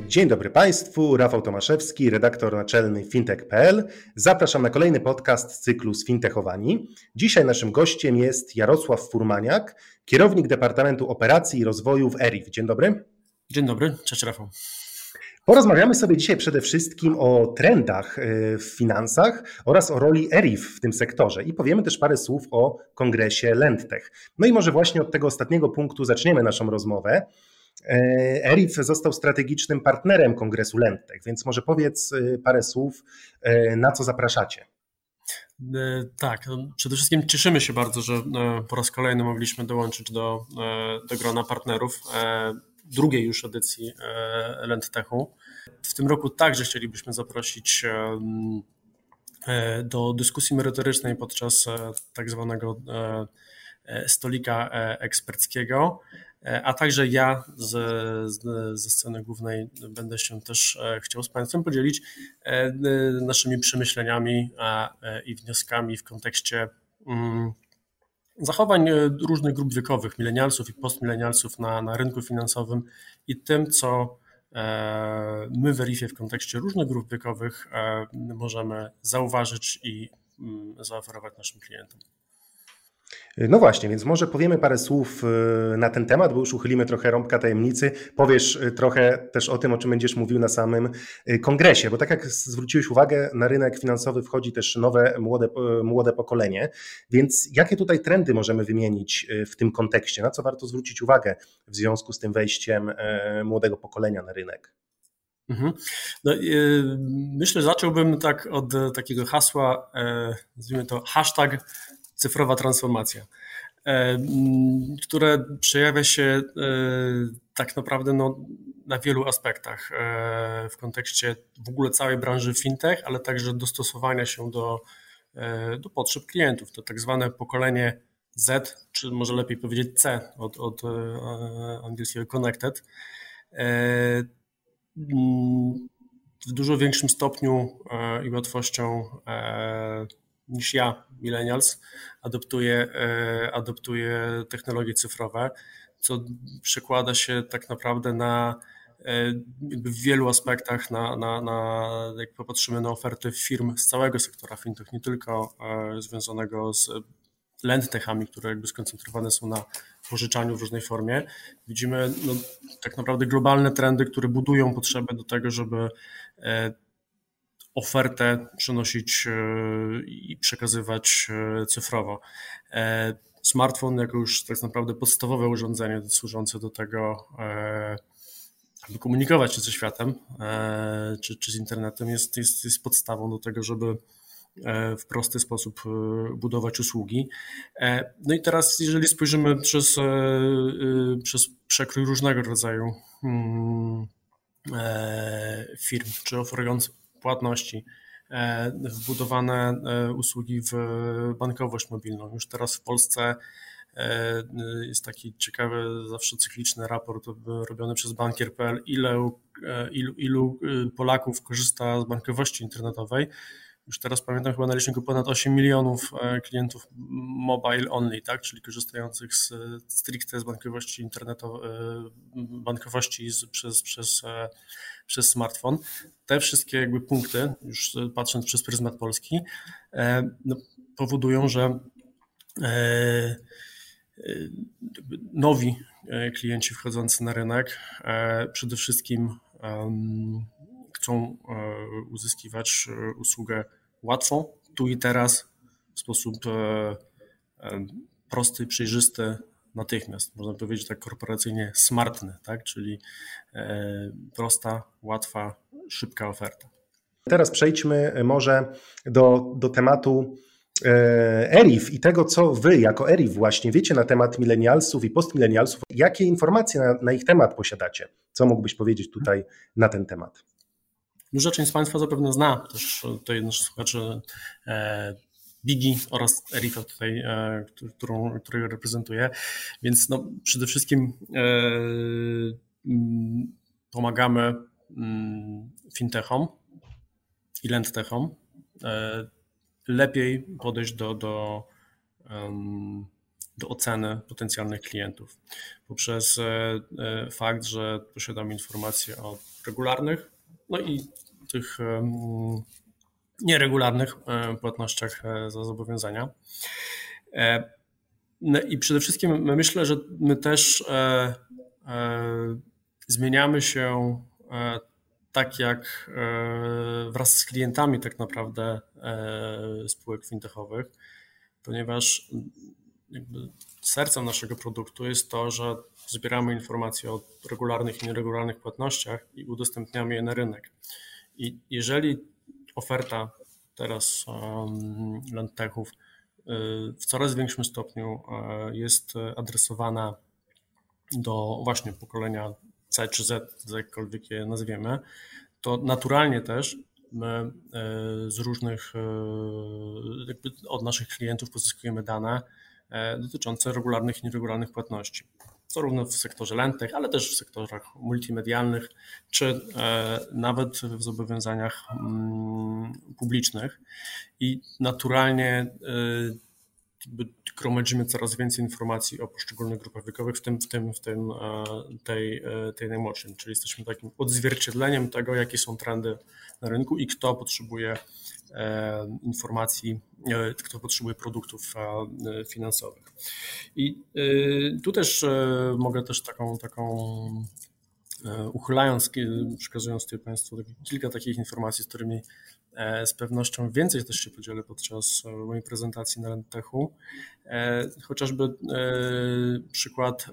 Dzień dobry Państwu, Rafał Tomaszewski, redaktor naczelny fintech.pl. Zapraszam na kolejny podcast z cyklu Sfintechowani. Dzisiaj naszym gościem jest Jarosław Furmaniak, kierownik Departamentu Operacji i Rozwoju w ERIF. Dzień dobry. Dzień dobry, cześć Rafał. Porozmawiamy sobie dzisiaj przede wszystkim o trendach e, w finansach oraz o roli ERIF w tym sektorze i powiemy też parę słów o kongresie Lendtech. No i może właśnie od tego ostatniego punktu zaczniemy naszą rozmowę. E, ERIF został strategicznym partnerem kongresu Lendtech, więc może powiedz e, parę słów, na co zapraszacie. Tak, no, przede wszystkim cieszymy się bardzo, że po raz kolejny mogliśmy dołączyć do, do grona partnerów drugiej już edycji e, Lendtechu. W tym roku także chcielibyśmy zaprosić e, do dyskusji merytorycznej podczas e, tak zwanego stolika eksperckiego, a także ja ze sceny głównej będę się też chciał z Państwem podzielić naszymi przemyśleniami i wnioskami w kontekście mm, zachowań e, różnych grup wiekowych, milenialsów i postmilenialsów na, na rynku finansowym i tym, co e, my w Verifie w kontekście różnych grup wiekowych e, możemy zauważyć i mm, zaoferować naszym klientom. No właśnie, więc może powiemy parę słów y, na ten temat, bo już uchylimy trochę rąbka tajemnicy. Powiesz y, trochę też o tym, o czym będziesz mówił na samym y, kongresie, bo tak jak zwróciłeś uwagę, na rynek finansowy wchodzi też nowe, młode, młode pokolenie, więc jakie tutaj trendy możemy wymienić w tym kontekście? Na co warto zwrócić uwagę w związku z tym wejściem młodego pokolenia na rynek? Mhm. No, myślę, że zacząłbym tak od takiego hasła, nazwijmy to hashtag cyfrowa transformacja, e, które przejawia się e, tak naprawdę no, na wielu aspektach e, w kontekście w ogóle całej branży fintech, ale także dostosowania się do, do potrzeb klientów. To tak zwane pokolenie Z, czy może lepiej powiedzieć C od, od angielskiego connected. W dużo większym stopniu i łatwością niż ja, millennials, adoptuje, e, adoptuje technologie cyfrowe, co przekłada się tak naprawdę na e, w wielu aspektach na, na, na, jak popatrzymy na oferty firm z całego sektora fintech, nie tylko e, związanego z lendtechami, które jakby skoncentrowane są na pożyczaniu w różnej formie. Widzimy no, tak naprawdę globalne trendy, które budują potrzebę do tego, żeby ofertę przenosić e, i przekazywać e, cyfrowo. E, smartfon jako już tak naprawdę podstawowe urządzenie służące do tego, aby komunikować się ze światem czy, czy z internetem jest, jest, jest podstawą do tego, żeby w prosty sposób budować usługi. No i teraz, jeżeli spojrzymy przez, przez przekrój różnego rodzaju hmm, firm, czy oferujących płatności, e, wbudowane e, usługi w bankowość mobilną. Już teraz w Polsce e, jest taki ciekawy, zawsze cykliczny raport robiony przez bankier.pl, ilu, ilu, ilu Polaków korzysta z bankowości internetowej już teraz pamiętam chyba na liczniku ponad 8 milionów e, klientów mobile only, tak, czyli korzystających z, stricte z bankowości internetowej, e, bankowości z, przez, przez, e, przez smartfon. Te wszystkie jakby punkty, już patrząc przez pryzmat Polski, no, powodują, że nowi klienci wchodzący na rynek przede wszystkim chcą e, uzyskiwać e, usługę łatwą, tu i teraz, w sposób e, prosty, przejrzysty, natychmiast. Można powiedzieć tak korporacyjnie smartny, tak? czyli prosta, łatwa, szybka oferta. Teraz przejdźmy może do, do tematu ERIF i tego, co wy jako ERIF właśnie wiecie na temat milenialsów i postmilenialsów, jakie informacje na, na, ich temat posiadacie? Co mógłbyś powiedzieć tutaj na ten temat? Duża część z Państwa zapewne zna, też tutaj nasz słuchacze e, Bigi oraz Erifa tutaj, e, którą, którą reprezentuję, więc no, przede wszystkim e, mm, pomagamy mm, fintechom i lendtechom e, lepiej podejść do, do, do oceny potencjalnych klientów poprzez fakt, że posiadamy informacje o regularnych, no i tych nieregularnych płatnościach za zobowiązania. No I przede wszystkim myślę, że my też zmieniamy się e, tak jak e, wraz z klientami tak naprawdę e, spółek fintechowych, ponieważ sercem naszego produktu jest to, że zbieramy informacje o regularnych i nieregularnych płatnościach i udostępniamy je na rynek. I jeżeli oferta teraz landtechów w coraz większym stopniu jest adresowana do właśnie pokolenia C czy Z, jakkolwiek je nazwiemy, to naturalnie też my e, z różnych, e, od naszych klientów pozyskujemy dane e, dotyczące regularnych i nieregularnych płatności. Zarówno w sektorze lentech, ale też w sektorach multimedialnych, czy nawet w zobowiązaniach mm, publicznych. I naturalnie gromadzimy coraz więcej informacji o poszczególnych grupach wiekowych, w tym, w tym, w tym e, tej, e, tej najmłodszej, czyli jesteśmy takim odzwierciedleniem tego, jakie są trendy na rynku i kto potrzebuje e, informacji, kto potrzebuje produktów finansowych. I tu też mogę też taką, taką uchylając, przekazując tutaj Państwu kilka takich informacji, z którymi E, z pewnością więcej też się podzielę podczas e, mojej prezentacji na Lentechu. E, chociażby przykład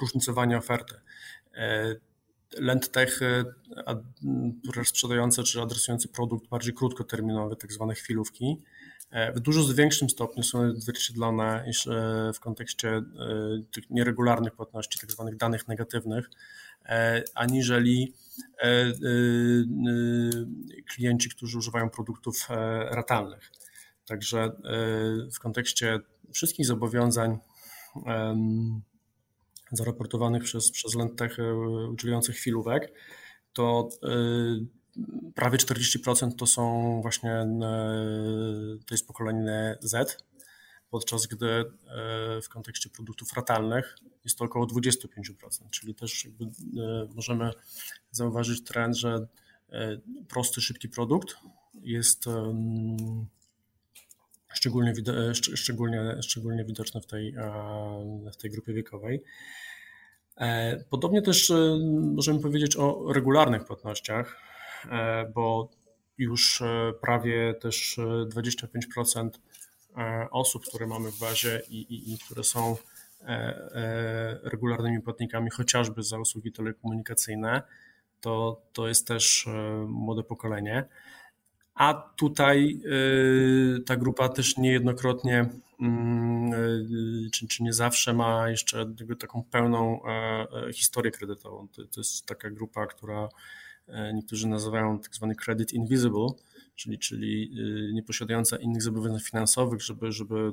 różnicowania oferty. Lendtech, sprzedające czy adresujące produkt bardziej krótkoterminowy, tak zwane chwilówki, w dużo większym stopniu są odzwierciedlone niż w kontekście tych nieregularnych płatności, tak zwanych danych negatywnych, aniżeli E, e, e, klienci, którzy używają produktów ratalnych. Także w kontekście wszystkich zobowiązań zaraportowanych przez, przez Lentech udzielających chwilówek, to prawie 40% to są właśnie, to jest pokolenie Z, podczas gdy e, w kontekście produktów ratalnych jest to około 25%, czyli też e, możemy zauważyć trend, że e, prosty, szybki produkt jest szczególnie, szczególnie, szczególnie widoczny w tej, w tej grupie wiekowej. Podobnie też możemy powiedzieć o regularnych płatnościach, bo już prawie też 25% E, osób, które mamy w bazie i, i, i które są e, e, regularnymi płatnikami, chociażby za usługi telekomunikacyjne, to, to jest też młode pokolenie. A tutaj ta grupa też niejednokrotnie, mm, czy, czy nie zawsze ma jeszcze taką pełną historię kredytową. To, to jest taka grupa, która niektórzy nazywają tak zwany credit invisible, czyli, czyli y, nieposiadająca innych zobowiązań finansowych, żeby, żeby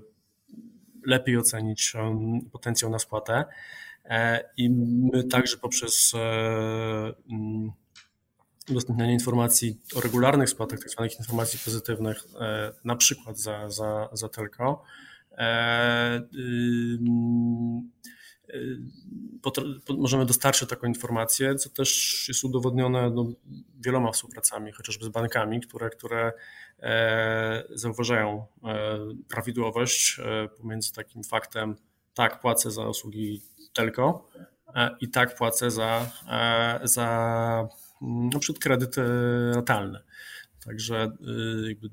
lepiej ocenić um, potencjał na spłatę. E, I my także poprzez e, mm, udostępnianie informacji o regularnych spłatach, tak zwanych informacji pozytywnych, e, na przykład za, za, za telko, możemy dostarczyć taką informację, co też jest udowodnione no, wieloma współpracami, chociażby z bankami, które, które e, zauważają e, prawidłowość e, pomiędzy takim faktem, tak, płacę za usługi telko i tak płacę za, za na przykład kredyt ratalny. Także jakby,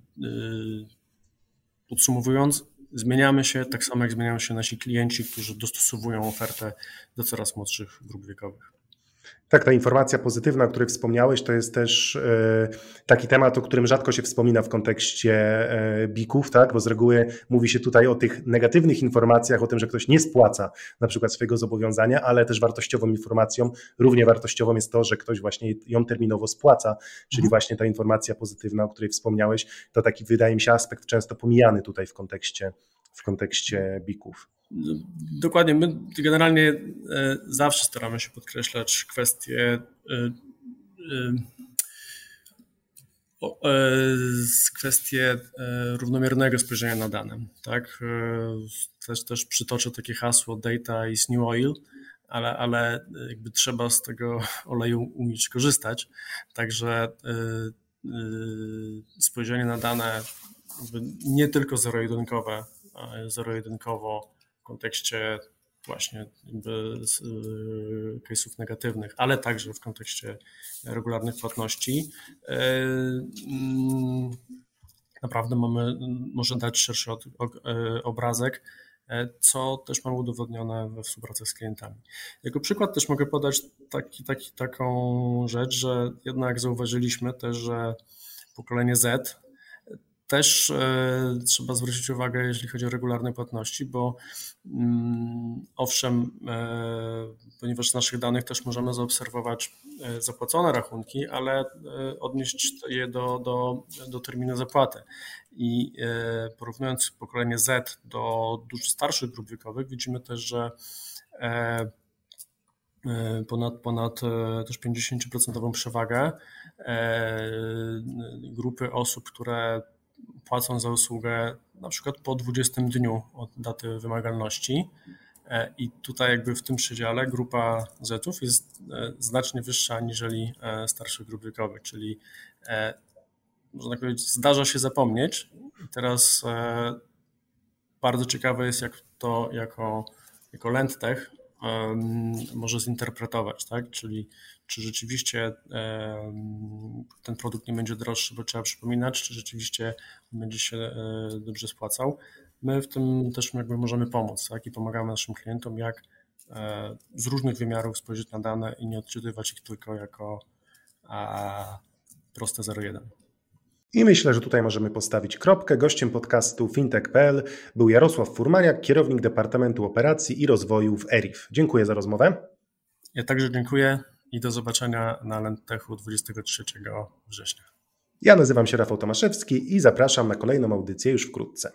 podsumowując, zmieniamy się, tak samo jak zmieniają się nasi klienci, którzy dostosowują ofertę do coraz młodszych grup wiekowych. Tak, ta informacja pozytywna, o której wspomniałeś, to jest też e, taki temat, o którym rzadko się wspomina w kontekście e, bików, tak? bo z reguły mówi się tutaj o tych negatywnych informacjach, o tym, że ktoś nie spłaca na przykład swojego zobowiązania, ale też wartościową informacją, równie wartościową jest to, że ktoś właśnie ją terminowo spłaca, czyli mhm. właśnie ta informacja pozytywna, o której wspomniałeś, to taki wydaje mi się aspekt często pomijany tutaj w kontekście, w kontekście bików. Dokładnie. My generalnie e, zawsze staramy się podkreślać kwestie e, e, kwestie równomiernego spojrzenia na dane. Tak? Też, też przytoczę takie hasło data is new oil, ale, ale jakby trzeba z tego oleju umieć korzystać. Także spojrzenie na dane nie tylko zero-jedynkowe, zero-jedynkowo kontekście właśnie case'ów negatywnych, ale także w kontekście regularnych płatności. E, mm, naprawdę mamy, może dać szerszy e, obrazek, e, co też mamy udowodnione we współpracy z klientami. Jako przykład też mogę podać taki, taki, taką rzecz, że jednak zauważyliśmy też, że pokolenie Z też e, trzeba zwrócić uwagę, jeśli chodzi o regularne płatności, bo mm, owszem, e, ponieważ z naszych danych też możemy zaobserwować e, zapłacone rachunki, ale odnieść je do, do, do terminu zapłaty. I porównując pokolenie Z do dużo starszych grup wiekowych, widzimy też, że ponad, ponad też 50% przewagę grupy osób, które płacą za usługę na przykład po 20 dniu od daty wymagalności. E, I tutaj jakby w tym przedziale grupa Z-ów jest e, znacznie wyższa aniżeli e, starszych grup wiekowych, czyli można powiedzieć, zdarza się zapomnieć. Teraz bardzo ciekawe jest, jak to jako, jako LendTech może zinterpretować, tak? Czyli czy rzeczywiście ten produkt nie będzie droższy, bo trzeba przypominać, czy rzeczywiście będzie się e, dobrze spłacał. My w tym też jakby możemy pomóc tak? i pomagamy naszym klientom, jak e, z różnych wymiarów spojrzeć na dane i nie odczytywać ich tylko jako proste 0,1. I myślę, że tutaj możemy postawić kropkę. Gościem podcastu fintech.pl był Jarosław Furmaniak, kierownik Departamentu Operacji i Rozwoju w ERIF. Dziękuję za rozmowę. Ja także dziękuję i do zobaczenia na Lentechu 23 września. Ja nazywam się Rafał Tomaszewski i zapraszam na kolejną audycję już wkrótce.